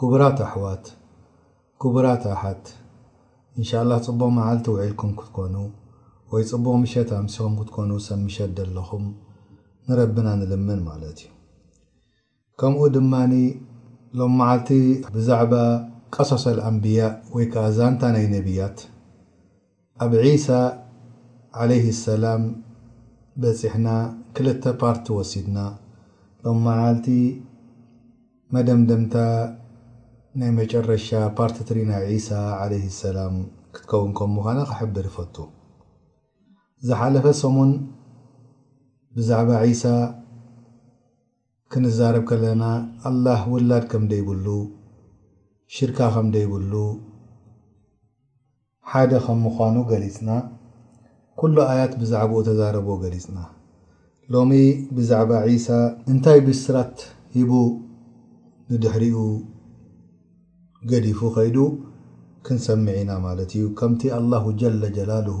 ኩቡራት ኣሕዋት ኩቡራት ኣሓት እንሻላህ ጽቡቅ መዓልቲ ውዒልኩም ክትኮኑ ወይ ጽቡቅ ምሸት ኣምሲኩም ክትኮኑ ሰብ ምሸት ደለኩም ንረብና ንልምን ማለት እዩ ከምኡ ድማ ሎም መዓልቲ ብዛዕባ ቀሶሰል ኣንብያ ወይ ከኣ ዛንታ ናይ ነብያት ኣብ ዒሳ ዓለይሂ ሰላም በጺሕና ክልተ ፓርት ወሲድና ሎም መዓልቲ መደምደምታ ናይ መጨረሻ ፓርት ትሪ ናይ ዒሳ ዓለይሂ ሰላም ክትከውን ከም ምዃና ክሕብር ይፈቱ ዝሓለፈ ሰሙን ብዛዕባ ዒሳ ክንዛረብ ከለና ኣላህ ውላድ ከም ደይብሉ ሽርካ ከም ደይብሉ ሓደ ከም ምዃኑ ገሊጽና፣ ኩሉ ኣያት ብዛዕባኡ ተዛረቦ ገሊጽና። ሎሚ ብዛዕባ ዒሳ እንታይ ብስራት ሂቡ ንድሕሪኡ ገዲፉ ከይዱ ክንሰምዕ ኢና ማለት እዩ። ከምቲ ኣላሁ ጀለ ጀላሉሁ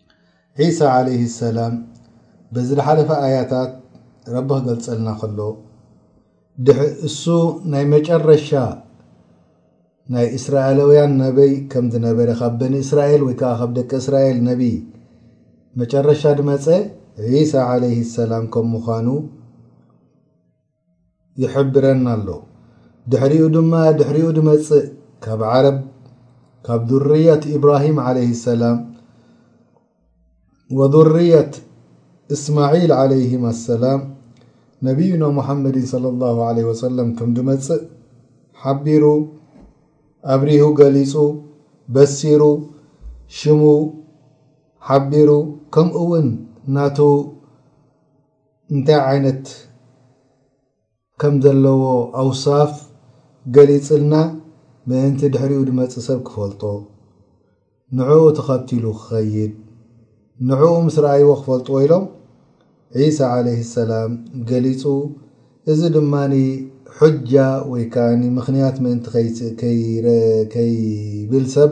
ዒሳ ዓለይሂ ሰላም በዚ ዝሓለፈ ኣያታት ረቢ ክገልጸልና ከሎ ድሕ እሱ ናይ መጨረሻ ናይ እስራኤላውያን ነበይ ከም ዝነበረ ካብ በኒ እስራኤል ወይ ከዓ ካብ ደቂ እስራኤል ነቢ መጨረሻ ድመጸ ዒሳ ዓለይሂ ሰላም ከም ምዃኑ ይሕብረና ኣሎ ድሕሪኡ ድማ ድሕሪኡ ድመጽእ ካብ ዓረብ ካብ ذርያት ኢብራሂም ዓለይህ ሰላም ወذርያት እስማዒል ዓለይህም ኣሰላም ነብዩና ሙሓመድን صለ ላሁ ዓለይህ ወሰለም ከም ድመጽእ ሓቢሩ ኣብሪሁ ገሊጹ በሲሩ ሽሙ ሓቢሩ ከምኡ እውን ናቱ እንታይ ዓይነት ከም ዘለዎ ኣውሳፍ ገሊጽልና ምእንቲ ድሕሪኡ ድመጽእ ሰብ ክፈልጦ ንዕኡ ተኸቲሉ ክኸይድ ንዕኡ ምስ ረኣይዎ ክፈልጥዎ ኢሎም ዒሳ ዓለይሂ ሰላም ገሊጹ እዚ ድማ ሑጃ ወይ ከኣ ምኽንያት ምእንቲ ከይብል ሰብ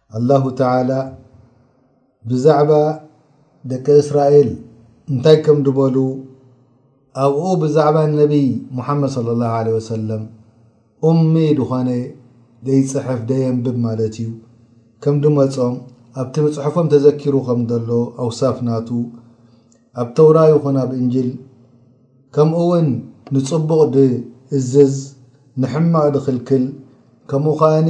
ኣላሁ ተዓላ ብዛዕባ ደቂ እስራኤል እንታይ ከም ድበሉ ኣብኡ ብዛዕባ ነቢይ ሙሓመድ ለ ላ ዓለ ወሰለም ኡሚ ድኾነ ደይፅሕፍ ደየንብብ ማለት እዩ ከም ድመፆም ኣብቲ ምፅሑፎም ተዘኪሩ ከም ደሎ ኣውሳፍ ናቱ ኣብ ተውራ ይኹን ኣብ እንጅል ከምኡ ውን ንፅቡቕ ድእዝዝ ንሕማቕ ድኽልክል ከምኡ ኸኣኒ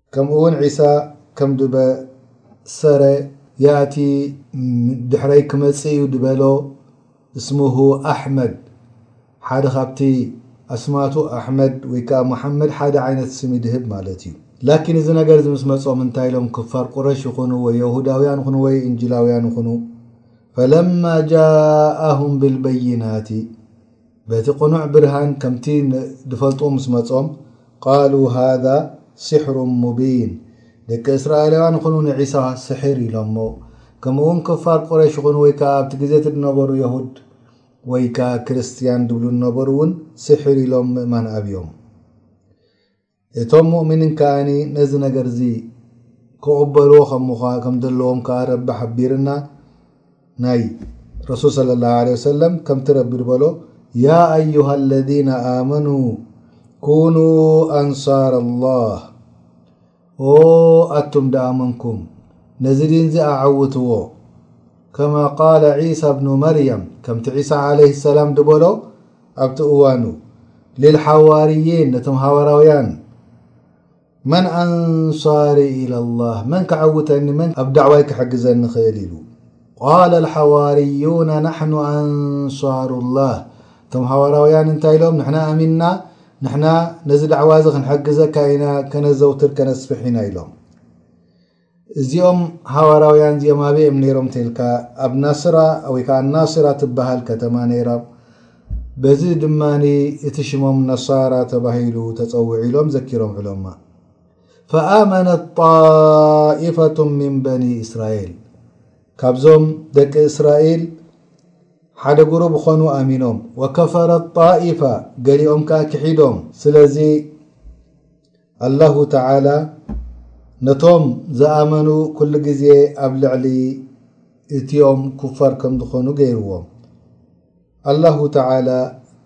ከምኡውን ዒሳ ከም ድበ ሰረ ያእቲ ድሕረይ ክመጽእ እዩ ድበሎ እስሙሁ ኣሕመድ ሓደ ካብቲ ኣስማቱ ኣሕመድ ወይ ከኣ ሙሓመድ ሓደ ዓይነት ስሚ ድህብ ማለት እዩ ላኪን እዚ ነገር እዚ ምስ መጾም እንታይ ኢሎም ክፋር ቁረሽ ይኹኑ ወይ የሁዳውያን ይኹኑ ወይ እንጂላውያን ይኹኑ ፈለማ ጃኣሁም ብልበይናቲ በቲ ቅኑዕ ብርሃን ከምቲ ድፈልጥዎ ምስ መጾም ቃሉ ሃዛ ሲሕሩ ሙቢን ደቂ እስራኤላውያን ይኹኑ ንዒሳ ስሒር ኢሎሞ ከምኡውን ክፋር ቁረይሽ ይኹኑ ወይ ከኣ ኣብቲ ግዜ እቲ ድነበሩ የሁድ ወይ ከኣ ክርስትያን ድብሉ ንነበሩ እውን ስሒር ኢሎም ምእማን ኣብዮም። እቶም ሙእሚኒን ከኣ ነዚ ነገርዚ ክቕበልዎ ከምዘለዎም ከኣ ረቢ ሓቢርና ናይ ረሱል ሰለላሁ ዓለይሂ ወሰለም ከምቲ ረቢ ድበሎ ያ ኣዩሃ ለዚነ ኣመኑ ኩኑ ኣንሳረ ላህ ኦ ኣቱም ድኣመንኩም ነዚ ዲንዚ ኣዐውትዎ ከማ ቃለ ዒሳ ብኑ መርየም ከምቲ ዒሳ ዓለይሂ ሰላም ድበሎ ኣብቲ እዋኑ፣ ሊልሓዋርይን፣ ነቶም ሃዋራውያን፣ መን ኣንሷሪ ኢለላህ፣ መን ከዐውተኒ፣ መን ኣብ ዳዕዋይ ክሕግዘኒ ይኽእል ኢሉ። ቃለ ኣልሓዋርዩነ ናሕኑ ኣንሷሩላህ፣ እቶም ሃዋራውያን እንታይ ኢሎም፣ ንሕና ኣሚንና፣ ንሕና ነዚ ዳዕዋ እዚ ክንሕግዘካ ኢና፣ ከነዘውትር ከነስፍሕ ኢና ኢሎም። እዚኦም ሃዋራውያን እዚኦም ኣበይ እዮም ነይሮም ተልካ ኣብ ናስራ ወይ ከዓ ናስራ ትበሃል ከተማ ነይሮም በዚ ድማ እቲ ሽሞም ነሳራ ተባሂሉ ተፀውዑ ኢሎም ዘኪሮም ዕሎማ ፈኣመነ ጣኢፈቱ ምን በኒ እስራኤል ካብዞም ደቂ እስራኤል ሓደ ጉሩብ ኾኑ ኣሚኖም ወከፈረ ጣኢፋ ገሊኦም ከዓ ክሒዶም ስለዚ ኣላሁ ተዓላ ነቶም ዝኣመኑ ኩሉ ግዜ ኣብ ልዕሊ እቲኦም ኩፋር ከም ዝኾኑ ገይርዎም። ኣላሁ ተዓላ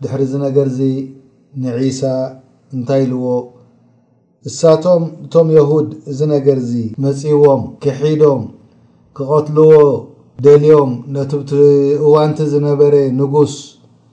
ድሕሪ እዚ ነገርዚ ንዒሳ እንታይ ኢልዎ? እሳቶም እቶም የሁድ እዚ ነገርዚ መጺዎም ክሒዶም ክቐትልዎ ደልዮም ነቲ ብቲ እዋንቲ ዝነበረ ንጉስ፣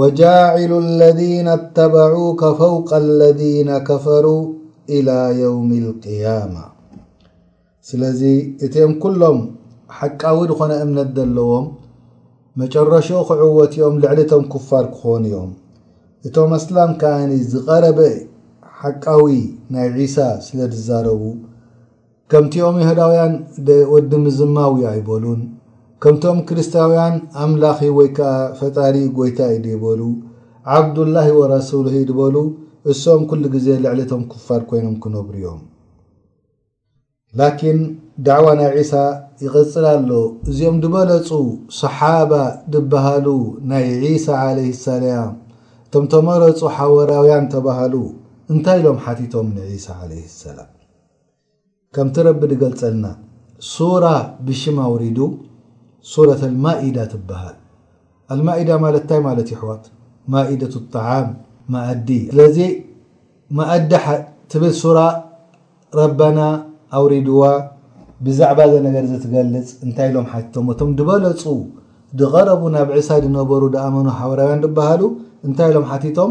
ወጃዒሉ ለዚነ ኣተበዑከ ፈውቀ ለዚነ ከፈሩ ኢላ የውም ልቅያማ ስለዚ እቲኦም ኩሎም ሓቃዊ ዝኾነ እምነት ዘለዎም መጨረሽኡ ክዕወት እዮም ልዕሊ እቶም ኩፋር ክኾኑ እዮም እቶም ኣስላም ከኣ ዝቐረበ ሓቃዊ ናይ ዒሳ ስለ ዝዛረቡ ከምቲኦም የሁዳውያን ብ ወዲ ምዝማው እዩ ኣይበሉን፣ ከምቶም ክርስታውያን ኣምላኺ ወይ ከኣ ፈጣሪ ጎይታ እዩ ዶ በሉ፣ ዓብዱላሂ ወረሱሉሂ ዶ በሉ፣ እሶም ኩሉ ግዜ ልዕሊ እቶም ኩፋር ኮይኖም ክነብሩ እዮም። ላኪን ዳዕዋ ናይ ዒሳ ይቅጽል ኣሎ፣ እዚኦም ድበለጹ ሰሓባ ድበሃሉ ናይ ዒሳ ዓለይሂ ሰላም እቶም ተመረጹ ሓወርያውያን ተባህሉ እንታይ ኢሎም ሓቲቶም ንዒሳ ዓለይሂ ሰላም? ከምቲ ረቢ ድገልጸልና ሱራ ብሽም ኣውሪዱ ሱረት ኣልማኢዳ ትብሃል። ኣልማኢዳ ማለት ታይ ማለት እዩ ኣሕዋት? ማኢደቱ ጣዓም መኣዲ ስለዚ መኣዲ ትብል ሱራ ረባና ኣውሪድዋ ብዛዕባ እዚ ነገር እዚ ትገልጽ እንታይ ኢሎም ሓቲቶም እቶም ድበለጹ ድቐረቡ ናብ ዕሳ ድነበሩ ድኣመኑ ሓዋርያውያን ድብሃሉ እንታይ ኢሎም ሓቲቶም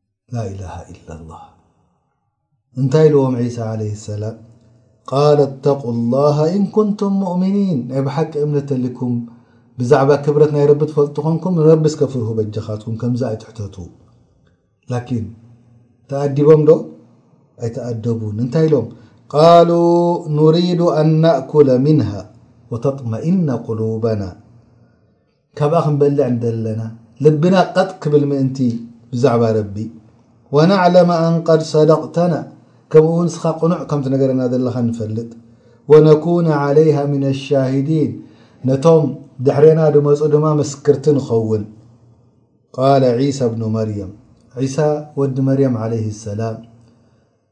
ላኢላሃ ኢላላህ እንታይ ኢልዎም ዒሳ ዓለይሂ ሰላም ቃለ እተቁላሃ ኢን ኩንቱም ሙእሚኒን ናይ ብሓቂ እምነት ተሊኩም ብዛዕባ ክብረት ናይ ረቢ ትፈልጡ ኮንኩም ንረቢ እስከ ፍርሁ በጃኻትኩም ከምዚ ኣይትሕተቱ ላኪን ተኣዲቦም ዶ ኣይተኣደቡን እንታይ ኢሎም ቃሉ ኑሪዱ ኣን ናእኩለ ሚንሃ ወተጥመኢነ ቁሉበና ካብኣ ክንበልዕ እንደለና ልብና ቀጥ ክብል ምእንቲ ብዛዕባ ረቢ ወነዕለመ ኣን ቀድ ሰደቅተና ከምኡውን ንስኻ ቅኑዕ ከም ትነገረና ዘለኻ ንፈልጥ ወነኩነ ዓለይሃ ምነ ሻሂዲን ነቶም ድሕሬና ድመጹ ድማ ምስክርቲ ንኸውን ቃለ ዒሳ ብኑ መርየም ዒሳ ወዲ መርየም ዓለይሂ ሰላም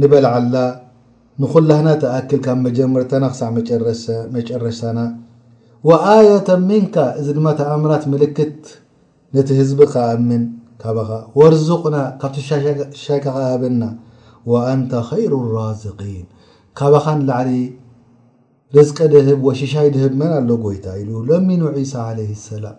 ንበልዓላ ንኩላህና ትኣክል ካብ መጀመርታና ክሳዕ መጨረሻና ወኣየተ ምንካ እዚ ድማ ተኣምራት ምልክት ነቲ ህዝቢ ክኣምን ካባኻ ወርዙቅና ካብቲ ሻሻይካ ከኣ ሃበና ወኣንተ ኸይሩ ራዝቂን ካባኻ ንላዕሊ ርዝቂ ድህብ ወሽሻይ ድህብ መን ኣሎ ጎይታ ኢሉ ለሚኑ ዒሳ ዓለይሂ ሰላም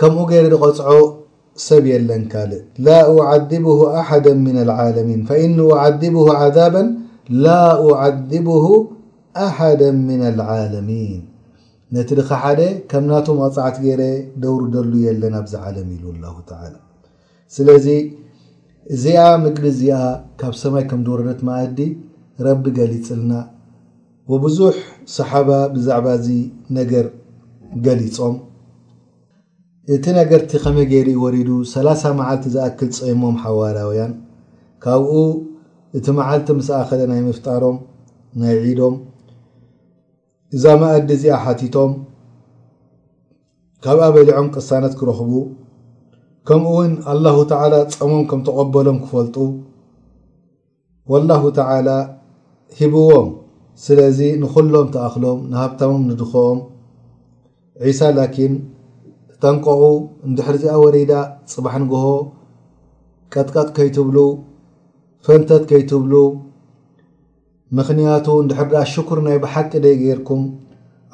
ከምኡ ገይሩ ዝቐጽዖ ሰብ የለን ካልእ ላ ኡዓድብሁ ኣሓደ ምነ ልዓለሚን ፈኢኒ ኡዓድብሁ ዓዛበን ላ ኡዓድብሁ ኣሓደ ምነ ልዓለሚን ነቲ ድኻ ሓደ ከም ናቱ መቕጻዕቲ ገይረ ደውርደሉ የለን ኣብዚ ዓለም ኢሉ ላሁ ተዓላ ስለዚ እዚኣ ምግቢ እዚኣ ካብ ሰማይ ከም ዝወረደት መኣዲ ረቢ ገሊጽልና ወብዙሕ ሰሓባ ብዛዕባ እዚ ነገር ገሊጾም እቲ ነገርቲ ከመይ ገይሩ እዩ ወሪዱ ሰላሳ መዓልቲ ዝኣክል ጾይሞም ሓዋርያውያን ካብኡ እቲ መዓልቲ ምስ ኣኸለ ናይ ምፍጣሮም ናይ ዒዶም እዛ መኣዲ እዚኣ ሓቲቶም ካብኣ በሊዖም ቅሳነት ክረኽቡ ከምኡውን ኣላሁ ተዓላ ጾሞም ከም ተቐበሎም ክፈልጡ ወላሁ ተዓላ ሂብዎም ስለዚ ንኹሎም ትኣኽሎም ንሃብታሞም ንድኾኦም ዒሳ ላኪን ተጠንቀቑ እንድሕርዚኣ ወሪዳ ፅባሕ ንግሆ ቀጥቀጥ ከይትብሉ ፈንተት ከይትብሉ ምኽንያቱ እንድሕርድኣ ሽኩር ናይ ብሓቂ ደይገይርኩም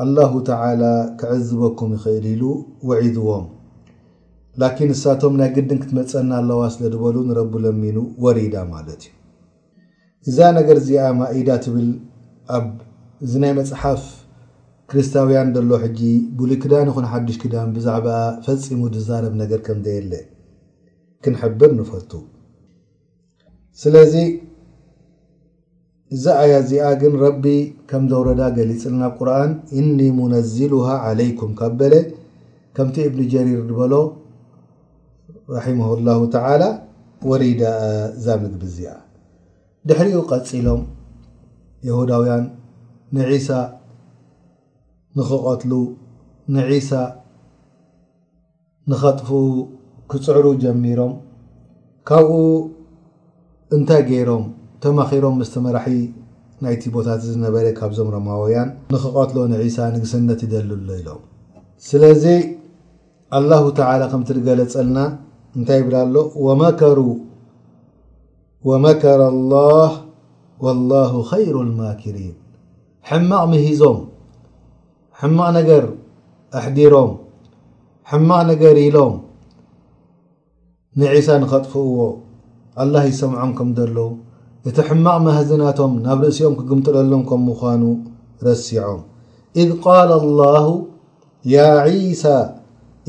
ኣላሁ ተዓላ ክዕዝበኩም ይኽእል ኢሉ ወዒዝዎም ላኪን እሳቶም ናይ ግድን ክትመጸና ኣለዋ ስለ ድበሉ ንረቢ ለሚኑ ወሪዳ ማለት እዩ እዛ ነገር እዚኣ ማኢዳ ትብል ኣብ እዚ ናይ መጽሓፍ ክሪስታውያን ደሎ ሕጂ ቡሉይ ክዳን ይኹን ሓዱሽ ክዳን ብዛዕባኣ ፈጺሙ ድዛረብ ነገር ከም ደየለ ክንሕብር ንፈቱ። ስለዚ እዛ ኣያ እዚኣ ግን ረቢ ከም ዘውረዳ ገሊጽልና ኣብ ቁርን እኒ ሙነዝሉሃ ዓለይኩም ካብ በለ ከምቲ እብኒ ጀሪር ድበሎ ራሒመሁ ላሁ ተዓላ ወሪዳ እዛ ምግቢ እዚኣ ድሕሪኡ ቀጺሎም የሁዳውያን ንዒሳ ንኽቐትሉ ንዒሳ ንኸጥፍኡ ክጽዕሩ ጀሚሮም ካብኡ እንታይ ገይሮም ተማኺሮም ምስቲ መራሒ ናይቲ ቦታቲ ዝነበረ ካብዞም ሮማወውያን ንኽቐትሎ ንዒሳ ንግስነት ይደሊ ኣሎ ኢሎም ስለዚ ኣላሁ ተዓላ ከምቲ ዝገለጸልና እንታይ ይብል ኣሎ ወመከሩ ወመከረ ኣላህ ወላሁ ኸይሩ ልማኪሪን ሕማቕ ምሂዞም ሕማቅ ነገር ኣሕዲሮም ሕማቅ ነገር ኢሎም ንዒሳ ንከጥፍእዎ ኣላህ ይሰምዖም ከም ዘሎ እቲ ሕማቅ መሃዚ ናቶም ናብ ርእሲኦም ክግምጥለሎም ከም ምዃኑ ረሲዖም ኢዝ ቃለ ኣላሁ ያ ዒሳ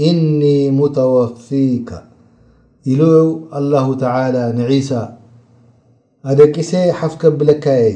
ኢኒ ሙተወፊካ ኢሉ ኣላሁ ተዓላ ንዒሳ ኣደቂሰ ሓፍ ከብለካ እየ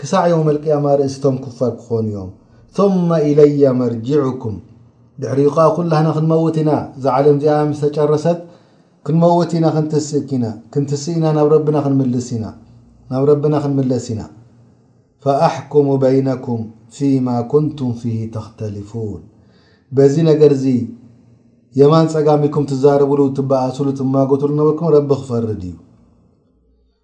ክሳዕ የውም ኣልቅያማ ኣርእስቶም ኩፋር ክኾኑ እዮም። ثመ ኢለየ መርጅዕኩም ድሕሪኡ ከኣ ኩላህና ክንመውት ኢና እዛ ዓለም እዚኣ ምስ ተጨረሰት ክንመውት ኢና ክንትስእ ኢና ክንትስእ ኢና ናብ ረብና ክንምልስ ኢና ናብ ረብና ክንምለስ ኢና ፈኣሕኩሙ በይነኩም ፊማ ኩንቱም ፊሂ ተኽተልፉን በዚ ነገር እዚ የማን ጸጋም ኢልኩም ትዛረብሉ ትበኣስሉ ትማጎትሉ ነበርኩም ረቢ ክፈርድ እዩ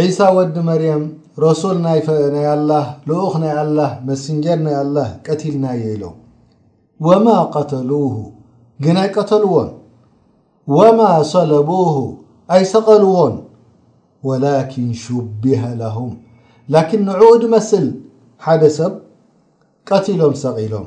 ዒሳ ወዲ መርየም ረሱል ናይ ናይ ኣላህ ልኡኽ ናይ ኣላህ መስንጀር ናይ ኣላህ ቀቲልናዮ ኢሎም ወማ ቀተሉሁ ግን ኣይቀተልዎን ወማ ሰለቡሁ ኣይሰቐልዎን ወላኪን ሹቢሀ ለሁም ላኪን ንዕኡ ድመስል ሓደ ሰብ ቀቲሎም ሰቒሎም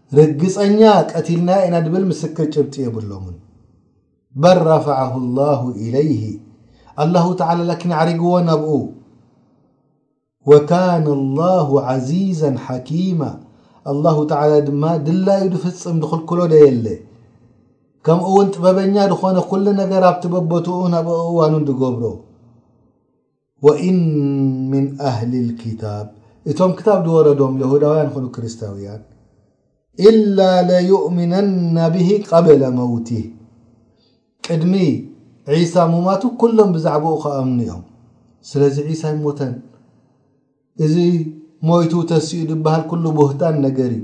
ርግጸኛ ቀቲልና ኢና ድብል ምስክር ጭብጢ የብሎምን በል ረፈዐሁ ላሁ ኢለይሂ ኣላሁ ተዓላ ላኪን ኣዕሪግዎ ናብኡ ወካነ ላሁ ዓዚዘን ሓኪማ ኣላሁ ተዓላ ድማ ድላዩ ድፍጽም ድኽልክሎ ደየለ ከምኡ ውን ጥበበኛ ድኾነ ኩሉ ነገር ኣብቲ በቦትኡን ኣብ እእዋኑን ድገብሮ ወኢን ምን ኣህሊል ኪታብ እቶም ክታብ ዝወረዶም የሁዳውያን ይኹኑ ክርስታውያን ኢላ ለዩእሚነና ብሂ ቀብለ መውቲህ ቅድሚ ዒሳ ሙማቱ ኩሎም ብዛዕባኡ ክኣምኑ እዮም ስለዚ ዒሳ ኣይሞተን እዚ ሞይቱ ተሲኡ ዝበሃል ኩሉ ቡህታን ነገር እዩ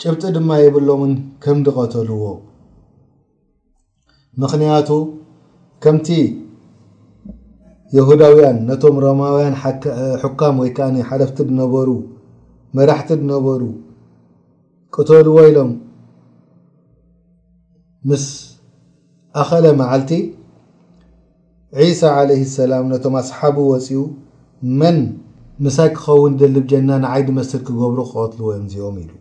ጭብጢ ድማ የብሎምን ከም ድቀተልዎ ምክንያቱ ከምቲ የሁዳውያን ነቶም ሮማውያን ሑካም ወይ ከኣ ሓለፍቲ ድነበሩ መራሕቲ ድነበሩ ቅተልዎ ኢሎም ምስ ኣኸለ መዓልቲ ዒሳ ዓለይሂ ሰላም ነቶም ኣስሓቡ ወጺኡ መን ምሳይ ክኸውን ይደሊ ብ ጀና ንዓይ ድመስል ክገብሩ ክቐትልዎ እዮም እዚኦም ኢሉ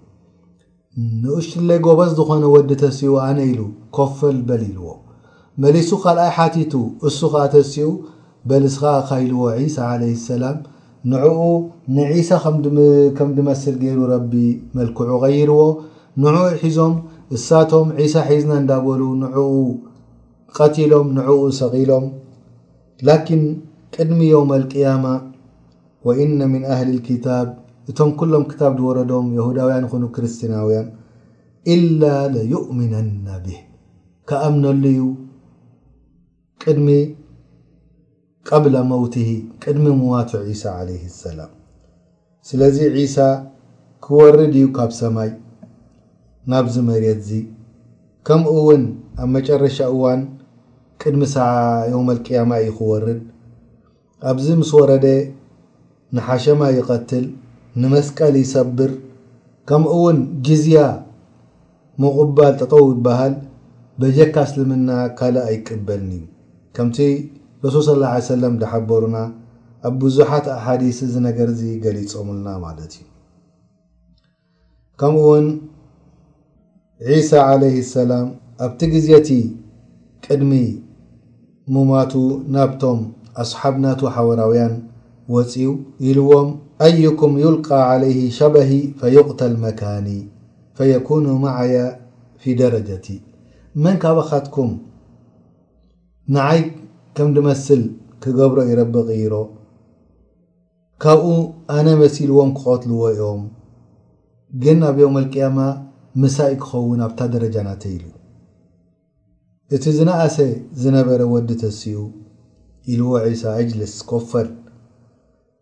ንኡሽትለይ ጎበዝ ዝኾነ ወዲ ተሲኡ ኣነ ኢሉ ኮፈል በል ኢልዎ መሊሱ ካልኣይ ሓቲቱ እሱ ከኣ ተሲኡ በል እስኻ እኻ ኢልዎ ዒሳ ዓለይሂ ሰላም ንዕኡ ንዒሳ ከም ድመስል ገይሩ ረቢ መልክዑ ቐይርዎ ንዕኡ ሒዞም እሳቶም ዒሳ ሒዝና እንዳበሉ ንዕኡ ቐቲሎም ንዕኡ ሰቒሎም ላኪን ቅድሚ የውመል ቂያማ ወኢነ ሚን ኣህሊል ኪታብ እቶም ኩሎም ክታብ ዝወረዶም የሁዳውያን ይኹኑ ክርስትናውያን ኢላ ለዩእሚነና ብህ ክኣምነሉ እዩ ቅድሚ ቀብለ መውትሂ፣ ቅድሚ ምዋቱ ዒሳ ዓለይሂ ሰላም። ስለዚ ዒሳ ክወርድ ኢዩ ካብ ሰማይ ናብዚ መሬትዚ። ከምኡውን ኣብ መጨረሻ እዋን ቅድሚ ሳዓ የውመል ቂያማ ኢዩ ክወርድ። ኣብዚ ምስ ወረደ ንሓሸማ ይቐትል፣ ንመስቀል ይሰብር ከምኡውን ጂዝያ፣ ምቁባል ጠጠው ይባሃል በጀካ እስልምና ካልእ ኣይቅበልን እዩ ከምቲ ረሱል ሰለላሁ ዓለይሂ ወሰለም ድሓበሩና ኣብ ብዙሓት ኣሓዲስ እዚ ነገር እዚ ገሊጾምልና ማለት እዩ ከምኡ ውን ዒሳ ዓለይሂ ሰላም ኣብቲ ግዜ እቲ ቅድሚ ሙማቱ ናብቶም ኣስሓብ ናቱ ሓወራውያን ወጽዩ ኢልዎም ኣዩኩም ዩልቃ ዓለይሂ ሸበሂ ፈዩቅተል መካኒ ፈየኩኑ መዓየ ፊ ደረጀቲ መን ካባካትኩም ንዓይ ከም ድመስል ክገብሮ ኢዩ ረቢ ቅይሮ ካብኡ ኣነ መሲልዎም ክቀትልዎ ኢዮም ግን ኣብ የውመል ቅያማ ምሳይ ክከውን ኣብታ ደረጃ ናተይ ኢሉ እቲ ዝነኣሰ ዝነበረ ወዲ ተሲኡ ኢልዎ ዒሳ እጅልስ ኮፍ በል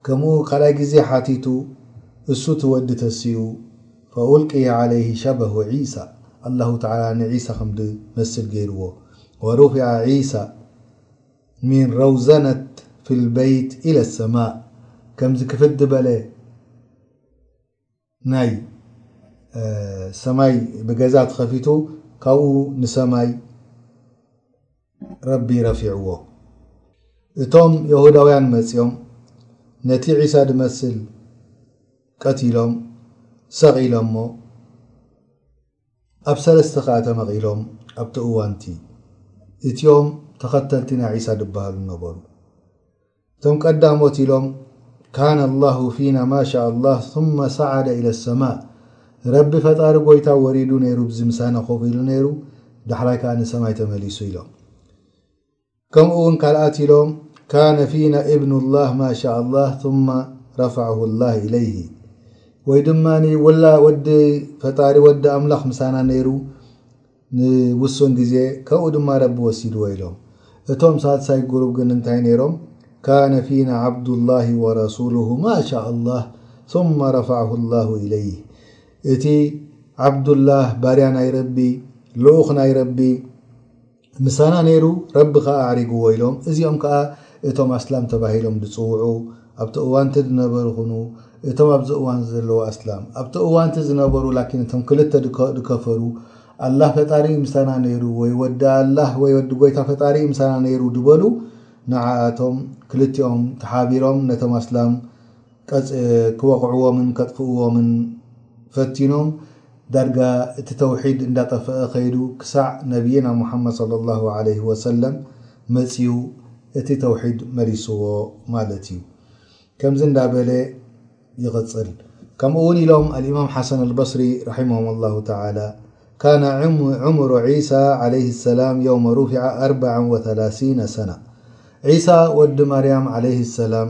ከምኡ ካልኣይ ግዜ ሓቲቱ እሱ እቲ ወዲ ተሲኡ ፈኡልቅየ ዓለይሂ ሸበሁ ዒሳ ኣላሁ ተዓላ ንዒሳ ከም ድመስል ገይርዎ ወሩፍዐ ዒሳ ሚን ረውዘነት ፊልበይት ኢለ ሰማእ ከምዚ ክፍዲ በለ ናይ ሰማይ ብገዛ ተኸፊቱ ካብኡ ንሰማይ ረቢ ረፊዕዎ እቶም የሁዳውያን መጺኦም ነቲ ዒሳ ድመስል ቀቲሎም ሰቒሎሞ ኣብ ሰለስተ ከኣ ተመቒሎም ኣብቲ እዋንቲ እቲኦም ተኸተልቲ ናይ ዒሳ ድበሃሉ ነበሩ እቶም ቀዳሞት ኢሎም ካነ ኣላሁ ፊና ማሻ ኣላህ ሱመ ሰዓደ ኢለ ሰማእ ረቢ ፈጣሪ ጎይታ ወሪዱ ነይሩ ብዚ ምሳና ኮፍ ኢሉ ነይሩ ዳሕራይ ከኣ ንሰማይ ተመሊሱ ኢሎም ከምኡ እውን ካልኣት ኢሎም ካነ ፊና እብኑ ላህ ማሻ ኣላህ ሱመ ረፈዐሁ ላህ ኢለይህ ወይ ድማ ወላ ወዲ ፈጣሪ ወዲ ኣምላኽ ምሳና ነይሩ ንውሱን ግዜ ካብኡ ድማ ረቢ ወሲድዎ ኢሎም። እቶም ሳልሳይ ጉሩብ ግን እንታይ ነይሮም? ካነ ፊና ዓብዱላሂ ወረሱሉሁ ማሻ ኣላህ ሱመ ረፈዐሁ ላሁ ኢለይህ እቲ ዓብዱላህ ባርያ ናይ ረቢ ልኡኽ ናይ ረቢ ምሳና ነይሩ ረቢ ከኣ ኣዕሪግዎ ኢሎም። እዚኦም ከኣ እቶም ኣስላም ተባሂሎም ዝጽውዑ። ኣብቲ እዋንቲ ድነበሩ ኩኑ እቶም ኣብዚ እዋንዚ ዘለዉ ኣስላም ኣብቲ እዋንቲ ዝነበሩ ላኪን እቶም ክልተ ድከፈሩ ኣላህ ፈጣሪ እዩ ምሳና ነይሩ ወይ ወዲ ኣላህ ወይ ወዲ ጎይታ ፈጣሪ እዩ ምሳና ነይሩ ድበሉ ንዓኣቶም ክልቲኦም ተሓቢሮም ነቶም ኣስላም ክወቕዕዎምን ከጥፍእዎምን ፈቲኖም ዳርጋ እቲ ተውሒድ እንዳጠፈኣ ከይዱ ክሳዕ ነብይና ሙሓመድ ሰለሏሁ ዓለይሂ ወሰለም መጺኡ እቲ ተውሒድ መሊስዎ ማለት እዩ ከምዚ እንዳበለ ይቕጽል ከምኡ ውን ኢሎም ኣልኢማም ሓሰን ኣልበስሪ ረሒመሁም ላሁ ተዓላ ካነ ዑምሩ ዒሳ ዓለይሂ ሰላም የውመ ሩፊዐ ኣርበዐን ወሰላሲነ ሰና ዒሳ ወዲ ማርያም ዓለይሂ ሰላም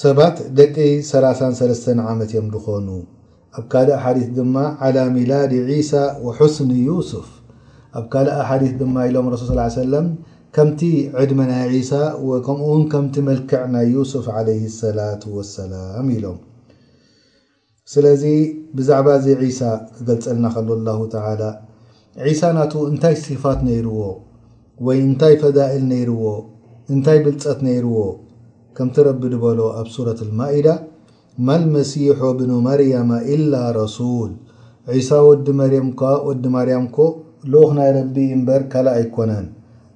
ሰባት ደቂ ሰላሳን ሰለስተን ዓመት እዮም ድኾኑ። ኣብ ካልእ ሓዲት ድማ ዓላ ሚላዲ ዒሳ ወሑስኒ ዩሱፍ። ኣብ ካልእ ኣሓዲት ድማ ኢሎም ረሱል ሰለላሁ ዓለይሂ ወሰለም ከምቲ ዕድመ ናይ ዒሳ ወከምኡውን ከምቲ መልክዕ ናይ ዩሱፍ ዓለይሂ ሰላቱ ወሰላም ኢሎም። ስለዚ ብዛዕባ እዚ ዒሳ ክገልጸልና ከሎ ኣላሁ ተዓላ ዒሳ ናቱ እንታይ ሲፋት ነይርዎ ወይ እንታይ ፈዳኢል ነይርዎ እንታይ ብልጸት ነይርዎ ከምቲ ረቢ ድበሎ ኣብ ሱረት ኣልማኢዳ መልመሲሖ ብኑ መርያማ ኢላ ረሱል ዒሳ ወዲ መርየም እኳ ወዲ ማርያም እኮ ልኡኽ ናይ ረቢ እምበር ካልእ ኣይኮነን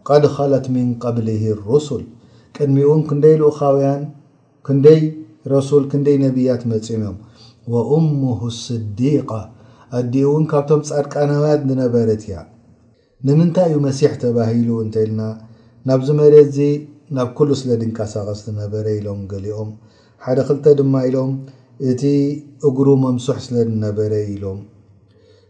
ቀድ ኸለት ሚን ቀብሊሂ ሩሱል ቅድሚኡን ክንደይ ልኡኻውያን ክንደይ ረሱል ክንደይ ነብያት መጺኦም እዮም ወኡሙሁ ስዲቃ ኣዲኡ ውን ካብቶም ጻድቃናውያት ዝነበረት እያ ንምንታይ እዩ መሲሕ ተባሂሉ እንተኢልና ናብዚ መሬት እዚ ናብ ኩሉ ስለ ዝንቀሳቀስ ዝነበረ ኢሎም ገሊኦም ሓደ ክልተ ድማ ኢሎም እቲ እግሩ መምሱሕ ስለ ዝነበረ ኢሎም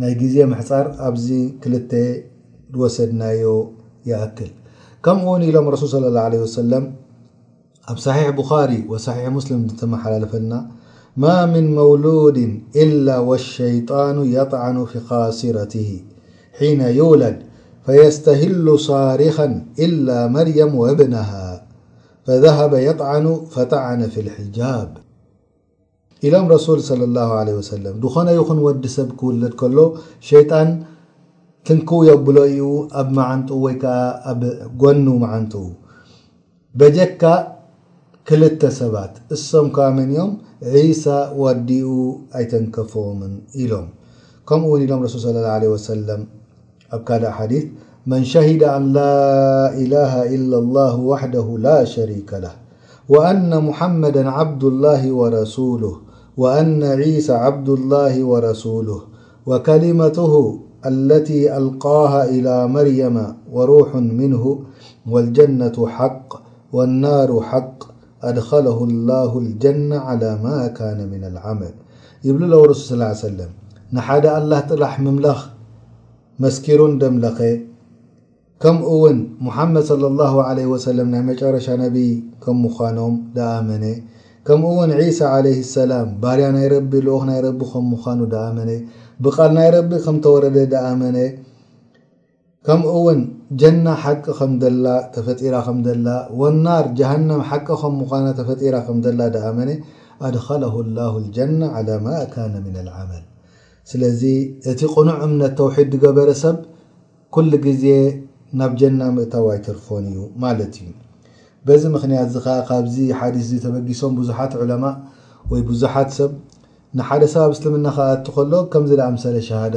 ናይ ዜ محፃር ኣዚ 2 ሰድና أكل ከم ሎም رسل صلى الله عله وسلم أب صحيح بخاري وصحيح مسلم محلالفن ما من مولود إلا والشيطان يطعن في خاسرته حين يولد فيستهل صارخا إلا مريم وابنها فذهب يطعن فطعن في الحجاب ኢሎም ረሱል ሰለላሁ ዓለይሂ ወሰለም። ዝኾነ ይኹን ወዲ ሰብ ክውለድ ከሎ ሸይጣን ትንክው የብሎ ኢዩ ኣብ መዓንጥኡ ወይ ከኣ ኣብ ጎኑ መዓንጥኡ በጀካ ክልተ ሰባት እሶም ከኣ መን ኢዮም ዒሳ ወዲኡ ኣይተንከፎምን ኢሎም ከምኡ ውን ኢሎም ረሱል ሰለላሁ ዓለይሂ ወሰለም من شهد أن لا إله إلا الله وحده لا شريك له وأن محمدا عبد الله ورسوله وأن عيسى عبد الله ورسوله وكلمته التي ألقاها إلى مريم وروح منه والجنة حق والنار حق ኣድኸለሁ ላሁ ልጀነ ዓላ ማ ካነ ሚነ ልዓመል ይብሉ ለዉ ረሱል ሰለላሁ ዓለይሂ ወሰለም። ንሓደ ኣላህ ጥራሕ ምምላኽ መስኪሩ እንደምለኸ ከምኡ ውን ሙሓመድ ሰለላሁ ዓለይሂ ወሰለም ናይ መጨረሻ ነቢይ ከም ምዃኖም ድኣመነ ከምኡ ውን ዒሳ ዓለይሂ ሰላም ባርያ ናይ ረቢ ልኡኽ ናይ ረቢ ከም ምዃኑ ድኣመነ ብቃል ናይ ረቢ ከም ተወረደ ድኣመነ ከምኡ ውን ጀና ሓቂ ከም ደላ ተፈጢራ ከም ደላ ወናር ጀሃነም ሓቂ ከም ምዃና ተፈጢራ ከም ደላ ድኣመነ ኣድኸለሁ ኣላሁ ኣልጀና ዓላ ማ ካነ ሚነል ዓመል ስለዚ እቲ ቅኑዕ እምነት ተውሒድ ድገበረ ሰብ ኩሉ ግዜ ናብ ጀና ምእታው ኣይተርፎን እዩ ማለት እዩ በዚ ምኽንያት እዚ ከኣ ካብዚ ሓዲስ እዚ ተበጊሶም ብዙሓት ዑለማእ ወይ ብዙሓት ሰብ ንሓደ ሰብ ኣብ እስልምና ክኣቱ ከሎ ከምዚ ድኣምሰለ ሸሃዳ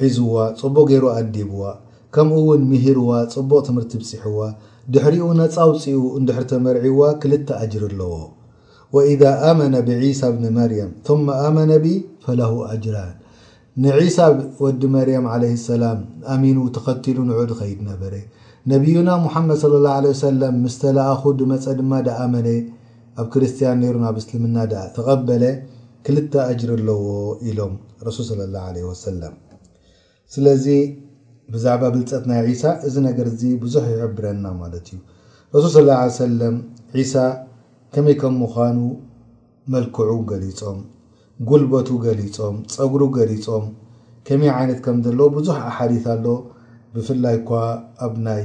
ሒዝዋ ጽቡቅ ጌሩ ኣዲብዋ ከምኡ ውን ሚሂርዋ ጽቡቅ ትምህርቲ ብጺሕዋ ድሕሪኡ ነጻ ኣውጺኡ እንድሕር ተመርዒዋ ክልተ ኣጅሪ ኣለዎ ወኢዛ ኣመነ ብዒሳ ብኒ መርየም ثመ ኣመነ ቢ ፈለሁ ኣጅራን ንዒሳ ወዲ መርየም ዓለይሂ ሰላም ኣሚኑ ተኸቲሉ ንዑ ድኸይድ ነበረ ነብዩና ሙሓመድ ሰለላሁ ዓለይሂ ወሰለም ምስ ተላኣኹ ድመጸ ድማ ድኣመነ ኣብ ክርስትያን ኔሩ ናብ እስልምና ድኣ ተቀበለ ክልተ ኣጅሪ ኣለዎ ኢሎም ረሱል ሰለላሁ ዓለይሂ ወሰለም ስለዚ ብዛዕባ ብልጸት ናይ ዒሳ እዚ ነገር እዚ ብዙሕ ይሕብረና ማለት እዩ ረሱል ሰለላሁ ዓለይሂ ወሰለም ዒሳ ከመይ ከም ምዃኑ መልክዑ ገሊጾም ጉልበቱ ገሊጾም ጸጉሩ ገሊጾም ከመይ ዓይነት ከም ዘለዎ ብዙሕ ኣሓዲት ኣሎ ብፍላይ እኳ ኣብ ናይ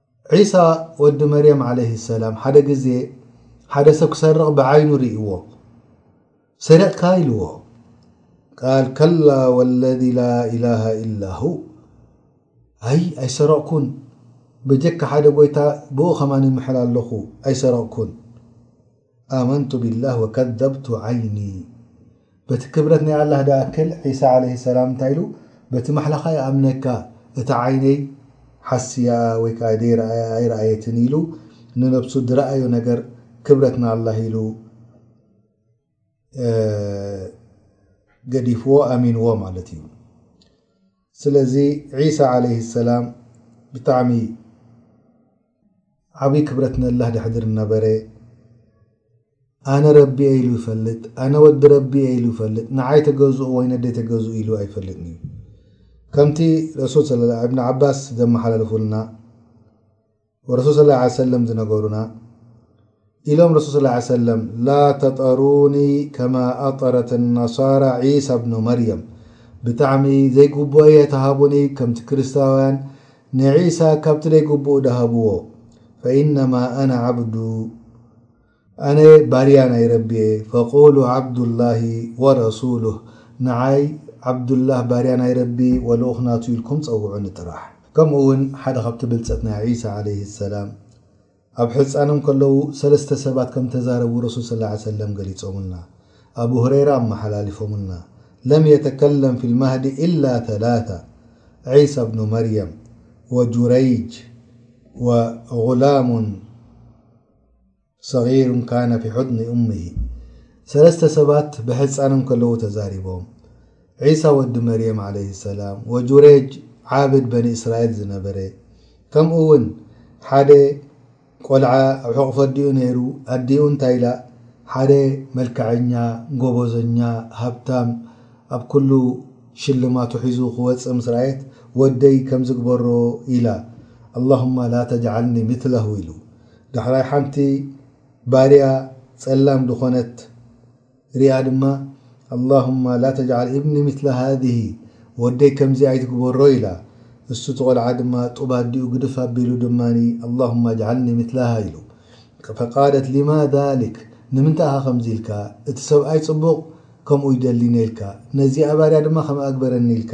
ዒሳ ወዲ መርየም ዓለይሂ ሰላም ሓደ ግዜ ሓደ ሰብ ክሰርቕ ብዓይኑ ርእይዎ ሰሪቕካ ኢልዎ ቃል ከላ ወለዚ ላኢላሃ ኢላሁ ኣይ ኣይሰረቕኩን በጀካ ሓደ ጎይታ ብኡ ከማን ይምሕል ኣለኹ ኣይሰረቕኩን ኣመንቱ ቢላህ ወከዘብቱ ዓይኒ በቲ ክብረት ናይ ኣላህ ድኣክል ዒሳ ዓለይሂ ሰላም እንታይ ኢሉ በቲ ማሕላኻ ይኣምነካ እታ ዓይነይ ሓስያ ወይ ከኣ ደይረኣያ ኣይረኣየትን ኢሉ ንነብሱ ድረኣዮ ነገር ክብረት ንኣላህ ኢሉ ገዲፍዎ ኣሚንዎ ማለት እዩ ስለዚ ዒሳ ዓለይሂ ሰላም ብጣዕሚ ዓብይ ክብረት ነላህ ደሕድር ነበረ ኣነ ረቢ እየ ኢሉ ይፈልጥ ኣነ ወዲ ረቢ እየ ኢሉ ይፈልጥ ንዓይ ተገዝኡ ወይ ነደይ ተገዝኡ ኢሉ ኣይፈልጥን እዩ ከምቲ ረሱል ስለ እብኒ ዓባስ ዘመሓላለፉልና ወረሱል ስለ ሰለም ዝነገሩና ኢሎም ረሱል ሰለላሁ ዓለይሂ ወሰለም፣ ላ ተጠሩኒ ከማ ኣጠረት ነሳራ ዒሳ ብኑ መርየም፣ ብጣዕሚ ዘይግቡእይ ኣይትሃቡኒ ከምቲ ክርስታውያን ንዒሳ ካብቲ ዘይግቡእ ድሃብዎ፣ ፈኢነማ ኣነ ዓብዱ ኣነ ባርያ ናይ ረቢየ ፈቁሉ ዓብዱላሂ ወረሱሉህ ንዓይ ዓብዱላህ ባርያ ናይ ረቢ ወልኡኽ ናቱ ኢልኩም ጸውዑኒ ጥራሕ። ከምኡውን ሓደ ካብቲ ብልጸት ናይ ዒሳ ዓለይሂ ሰላም፣ ኣብ ሕጻኖም ከለዉ ሰለስተ ሰባት ከም ተዛረቡ ረሱል ሰለላሁ ዓለይሂ ወሰለም ገሊጾምልና። ኣቡ ሁረይራ ኣመሓላሊፎምልና፣ ለም የተከለም ፊል ማህዲ ኢላ ተላታ፣ ዒሳ ብኑ መርየም፣ ወጁረይጅ፣ ወጉላሙን ሰጊሩን ካነ ፊ ሑድኒ ኡሚሂ፣ ሰለስተ ሰባት ብሕጻኖም ከለዉ ተዛሪቦም። ዒሳ ወዲ መርየም ዓለይሂ ሰላም ወጁረይጅ ዓብድ በኒ እስራኤል ዝነበረ ከምኡ ውን ሓደ ቆልዓ ኣብ ሕቑፊ ኣዲኡ ነይሩ ኣዲኡ እንታይ ኢላ ሓደ መልከዐኛ ጎቦዘኛ ሃብታም ኣብ ኩሉ ሽልማቱ ሒዙ ክወጽእ ምስ ረኣየት ወደይ ከምዚ ግበሮ ኢላ ኣላሁማ ላ ተጅዓልኒ ምትለሁ ኢሉ ዳሕራይ ሓንቲ ባርያ ጸላም ድኾነት ሪኣ ድማ ኣላሁማ ላ ተጅዓል እብኒ ምትለ ሃዝሂ ወደይ ከምዚኣ ኣይትግበሮ ኢላ እሱ እቲ ቆልዓ ድማ ጡብ ኣዲኡ ግድፍ ኣቢሉ ድማ ኣላሁማ ኣጅዓልኒ ምትለሃ ኢሉ ፈቃደት ሊማ ዛልክ ንምንታይ ኢኻ ከምዚ ኢልካ እቲ ሰብኣይ ፅቡቅ ከምኡ ይደሊ ነይልካ ነዚኣ ባርያ ድማ ከምኣ ግበረኒ ኢልካ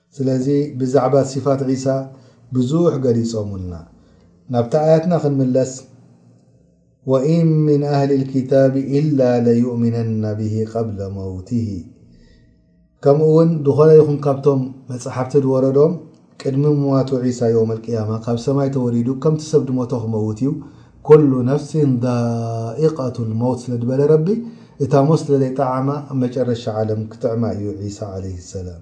ስለዚ ብዛዕባ ሲፋት ዒሳ ብዙሕ ገሊጾሙልና። ናብታ ኣያትና ክንምለስ፣ ወኢን ሚን ኣህሊል ኪታቢ ኢላ ለዩእሚነና ብሂ ቀብለ መውቲሂ ከምኡውን ዝኾነ ይኹን ካብቶም መጻሕፍቲ ድወረዶም ቅድሚ ምሟቱ ዒሳ የውመል ቅያማ ካብ ሰማይ ተወሪዱ ከምቲ ሰብ ድሞቶ ክመውት እዩ ኩሉ ነፍሲን ዛኢቀቱል መውት ስለ ድበለ ረቢ እታ ሞት ስለ ዘይጠዓማ ኣብ መጨረሻ ዓለም ክጥዕማ እዩ ዒሳ ዓለይሂ ሰላም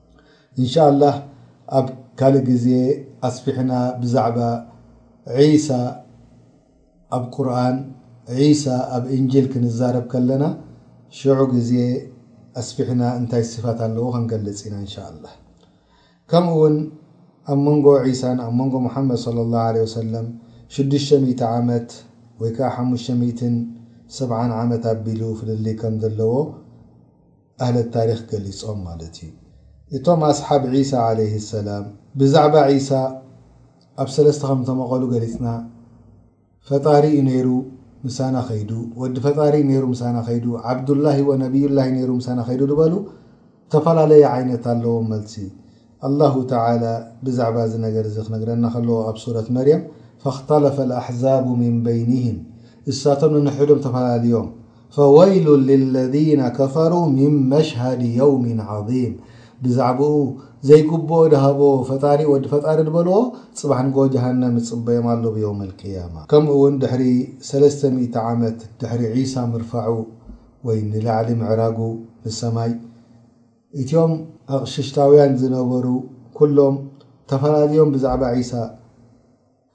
እንሻላህ ኣብ ካልእ ግዜ ኣስፊሕና ብዛዕባ ዒሳ ኣብ ቁርኣን ዒሳ ኣብ እንጂል ክንዛረብ ከለና ሽዑ ግዜ ኣስፊሕና እንታይ ሲፋት ኣለዎ ክንገልጽ ኢና እንሻላህ ከምኡ ውን ኣብ መንጎ ዒሳን ኣብ መንጎ ሙሓመድ ሰለላሁ ዓለይሂ ወሰለም ሽዱሽተ ሚእቲ ዓመት ወይ ከኣ ሓሙሽተ ሚእትን ሰብዓን ዓመት ኣቢሉ ፍልልይ ከም ዘለዎ ኣህለ ታሪኽ ገሊጾም ማለት እዩ። እቶም ኣስሓብ ዒሳ ዓለይሂ ሰላም ብዛዕባ ዒሳ ኣብ ሰለስተ ከም ዝተመቐሉ ገሊጽና፣ ፈጣሪ እዩ ነይሩ ምሳና ከይዱ፣ ወዲ ፈጣሪ እዩ ነይሩ ምሳና ከይዱ፣ ዓብዱላሂ ወነብዩላሂ ነይሩ ምሳና ከይዱ ዝበሉ እተፈላለየ ዓይነት ኣለዎም መልሲ። ኣላሁ ተዓላ ብዛዕባ እዚ ነገር እዚ ክነግረና ከሎ ኣብ ሱረት መርየም ፈኽተለፈ ኣልኣሕዛቡ ሚን በይኒሂም እሳቶም ነንሕዶም ተፈላልዮም ፈወይሉን ሊለዚነ ከፈሩ ሚን መሽሀዲ የውሚን ዐዚም ብዛዕብኡ ዘይግብኦ ድሃቦ ፈጣሪኡ ወዲ ፈጣሪ ድበልዎ ፅባሕ ንግሆ ጀሃነም ይፅበዮም ኣሎ ብየውመል ቅያማ ከምኡ እውን ድሕሪ ሰለስተ ሚእቲ ዓመት ድሕሪ ዒሳ ምርፋዑ ወይ ንላዕሊ ምዕራጉ ንሰማይ ኢትዮም ኣቕሽሽታውያን ዝነበሩ ኩሎም ተፈላልዮም ብዛዕባ ዒሳ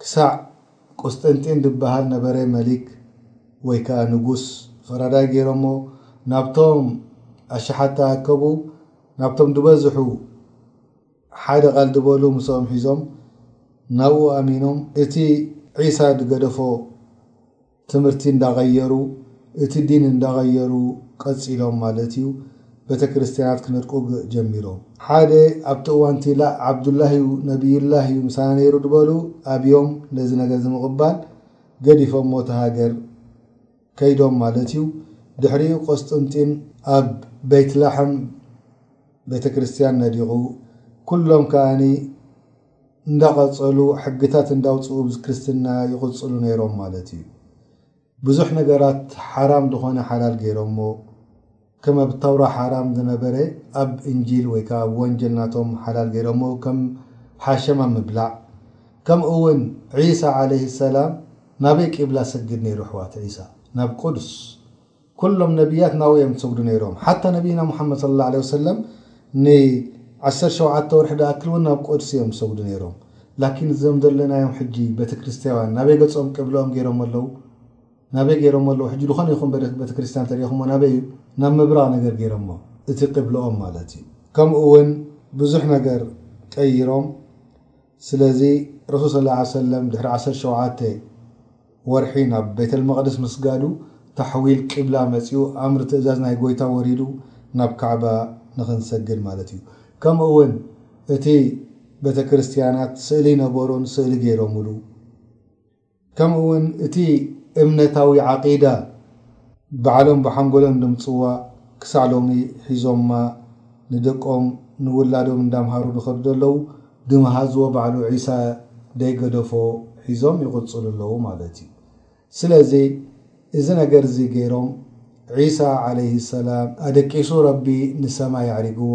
ክሳዕ ቁስጥንጢን ድበሃል ነበረ መሊክ ወይ ከኣ ንጉስ ፈራዳይ ገይሮሞ ናብቶም ኣሽሓት ተኣከቡ ናብቶም ድበዝሑ ሓደ ቃል ድበሉ ምሰኦም ሒዞም ናብኡ ኣሚኖም እቲ ዒሳ ድገደፎ ትምህርቲ እንዳቐየሩ እቲ ዲን እንዳቐየሩ ቀጺሎም ማለት እዩ ቤተክርስትያናት ክንርቁግ ጀሚሮም። ሓደ ኣብቲ እዋንቲ ላእ ዓብዱላህ እዩ ነብዩላህ እዩ ምሳና ነይሩ ድበሉ ኣብዮም ነዚ ነገር እዚ ምቕባል ገዲፎሞ እታ ሃገር ከይዶም ማለት እዩ ድሕሪኡ ቆስጥንጢን ኣብ በይትላሕም ቤተክርስትያን ነዲቑ ኩሎም ከኣ እንዳቀጸሉ ሕግታት እንዳውጽኡ ብ ክርስትና ይቅጽሉ ነይሮም ማለት እዩ ብዙሕ ነገራት ሓራም ድኾነ ሓላል ገይሮሞ ከም ኣብ ተውራ ሓራም ዝነበረ ኣብ እንጂል ወይ ከኣ ኣብ ወንጀል ናቶም ሓላል ገይሮሞ ከም ሓሸማ ምብላዕ ከምኡ ውን ዒሳ ዓለይሂ ሰላም ናበይ ቂብላ ሰግድ ነይሩ ኣሕዋት ዒሳ ናብ ቁድስ ኩሎም ነብያት ናብኡ እዮም ዝሰግዱ ነይሮም። ሓታ ነብይና ሙሓመድ ሰለላሁ ዓለይሂ ወሰለም ን ዓሰርተ ሸውዓተ ወርሒ ዝኣክል እውን ናብ ቁድሲ እዮም ዝሰግዱ ነይሮም። ላኪን እዞም ዘለናዮም ሕጂ ቤተክርስትያውያን ናበይ ገጾም ቅብለኦም ገይሮሞ ኣለዉ? ናበይ ገይሮሞ ኣለዉ? ሕጂ ዝኾነ ይኹን ቤተክርስትያን እንተሪኢኹሞ ናበይ እዩ? ናብ ምብራቕ ነገር ገይሮሞ እቲ ቅብለኦም ማለት እዩ። ከምኡ እውን ብዙሕ ነገር ቀይሮም። ስለዚ ረሱል ሰለላሁ ዓለይሂ ወሰለም ድሕሪ ዓሰርተ ሸውዓተ ወርሒ ናብ ቤተልመቕድስ ምስጋዱ ታሕዊል ቂብላ መጺኡ ኣምር ትእዛዝ ናይ ጎይታ ወሪዱ ናብ ካዕባ ንኽንሰግድ ማለት እዩ ከምኡ ውን እቲ ቤተክርስትያናት ስእሊ ነበሮን ስእሊ ገይሮምሉ ከምኡ ውን እቲ እምነታዊ ዓቂዳ ባዕሎም ብሓንጎሎም ደምጽዋ ክሳዕ ሎሚ ሒዞማ ንደቆም ንውላዶም እንዳምሃሩ ድኸዱ ደለዉ ድምሃዝዎ ባዕሉ ዒሳ ደይገደፎ ሒዞም ይቕጽሉ ኣለዉ ማለት እዩ ስለዚ እዚ ነገር እዚ ገይሮም ዒሳ ዓለይሂ ሰላም ኣደቂሱ ረቢ ንሰማይ ኣዕሪግዎ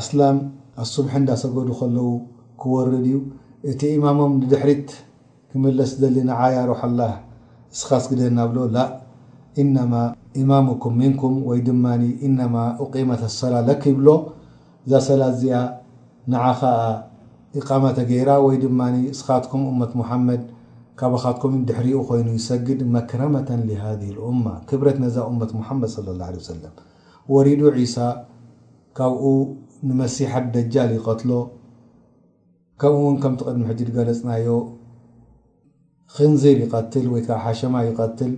ኣስላም ኣሱብሒ እንዳሰገዱ ከለዉ ክወርድ እዩ እቲ ኢማሞም ንድሕሪት ክምለስ ዝደሊ ንዓ ያ ሩሕ ኣላህ እስኻ ስግደና ኣብሎ ላእ ኢነማ ኢማሙኩም ሚንኩም ወይ ድማ ኢነማ ኡቂመት ኣሶላ ለክ ይብሎ እዛ ሰላት እዚኣ ንዓኻ እያ ኢቃማ ተገይራ ወይ ድማ እስኻትኩም ኡመት ሙሓመድ ካባኻትኩም ድሕሪኡ ኮይኑ ይሰግድ መክረመተን ሊሃዚሂል ኡማ ክብረት ነዛ ኡመት ሙሓመድ ሰለላሁ ዓለይሂ ወሰለም ወሪዱ ዒሳ ካብኡ ንመሲሕ ኣድ-ደጃል ይቀትሎ፣ ከምኡ ውን ከምቲ ቅድሚ ሕጂ ዝገለጽናዮ ኺንዚር ይቀትል ወይ ከኣ ሓሸማ ይቀትል፣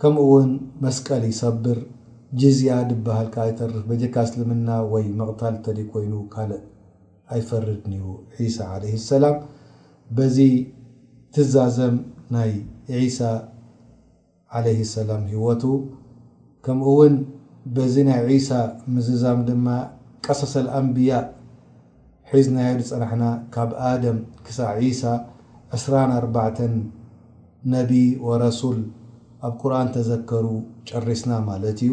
ከምኡ ውን መስቀል ይሰብር፣ ጂዝያ ድበሃል ከኣ ይተርፍ፣ በጀካ እስልምና ወይ ምቅታል ተደይ ኮይኑ ካልእ ኣይፈርድን እዩ። ዒሳ ዓለይሂ ሰላም በዚ ትዛዘም ናይ ዒሳ። ዓለይሂ ሰላም ህይወቱ፣ ከምኡ'ውን በዚ ናይ ዒሳ ምዝዛም ድማ ቀሰሰል ኣንብያእ ሒዝናዮ ዝጸናሕና ካብ ኣደም ክሳዕ ዒሳ ዕስራን ኣርባዕተን ነቢ ወረሱል ኣብ ቁርኣን ተዘከሩ ጨሪስና ማለት እዩ።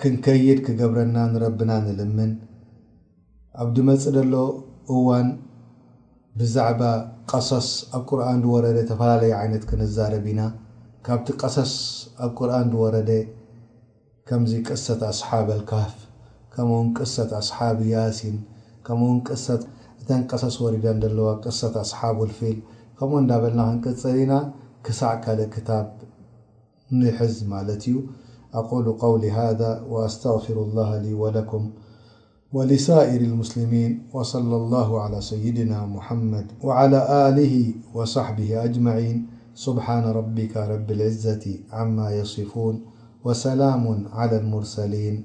ክንከይድ ክገብረና ንረብና ንልምን ኣብ ድመጽ ደሎ እዋን ብዛዕባ ቀሰስ ኣብ ቁርኣን ድወረደ ተፈላለየ ዓይነት ክንዛረብ ኢና ካብቲ ቀሰስ ኣብ ቁርኣን ድወረደ ከምዚ ቅሰት ኣስሓብ ኣልካህፍ ከምኡውን ቅሰት ኣስሓብ ያሲን ከምኡውን ቅሰት እተን ቀሰስ ወሪደን ደለዋ ቅሰት ኣስሓብ ኣልፊል ከምኡ እንዳበልና ክንቅጽል ኢና ክሳዕ ካልእ ክታብ نز ت أقول قولي هذا وأستغفر الله لي ولكم ولسائر المسلمين وصلى الله على سيدنا محمد وعلى له وصحبه أجمعين سبحان ربك رب العزة عما يصفون وسلام على المرسلين